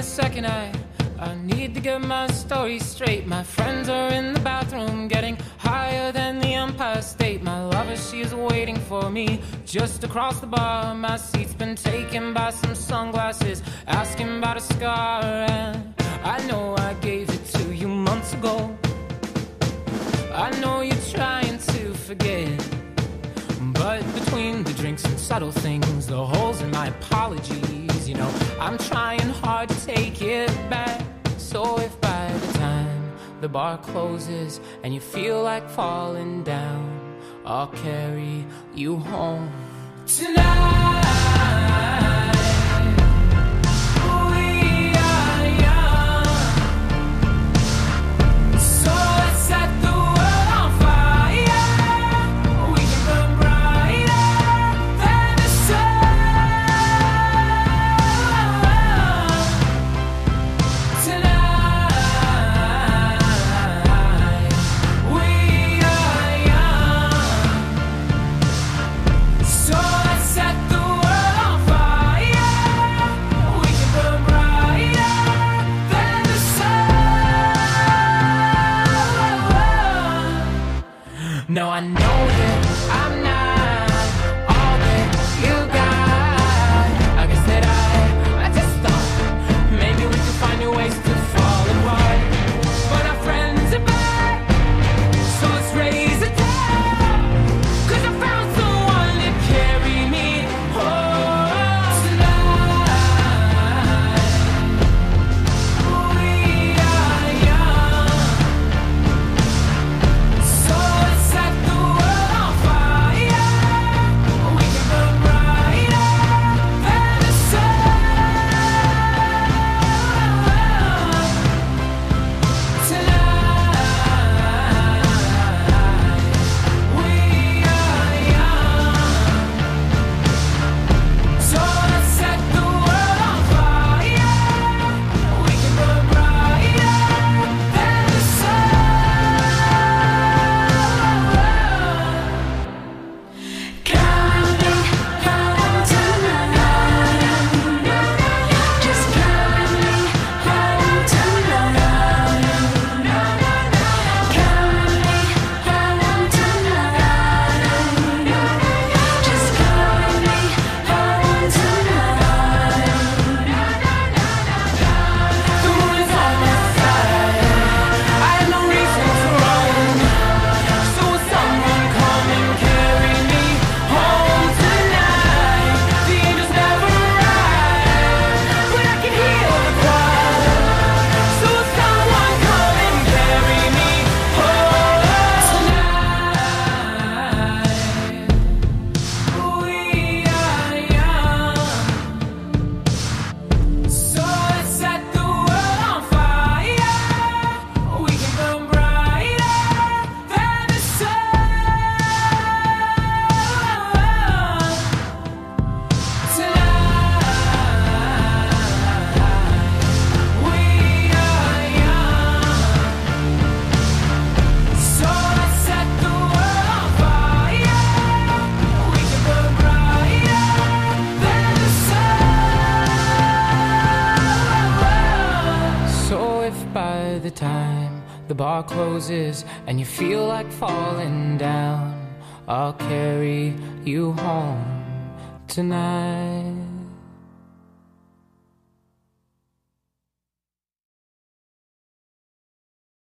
a second, I I need to get my story straight. My friends are in the bathroom, getting higher than the Empire State. My lover, she is waiting for me just across the bar. My seat's been taken by some sunglasses, asking about a scar. And I know I gave it to you months ago. I know you're trying to forget. But between the drinks and subtle things, the holes in my apologies, you know, I'm trying it back. So if by the time the bar closes and you feel like falling down, I'll carry you home tonight. No, I the bar closes and you feel like falling down, I'll carry you home tonight.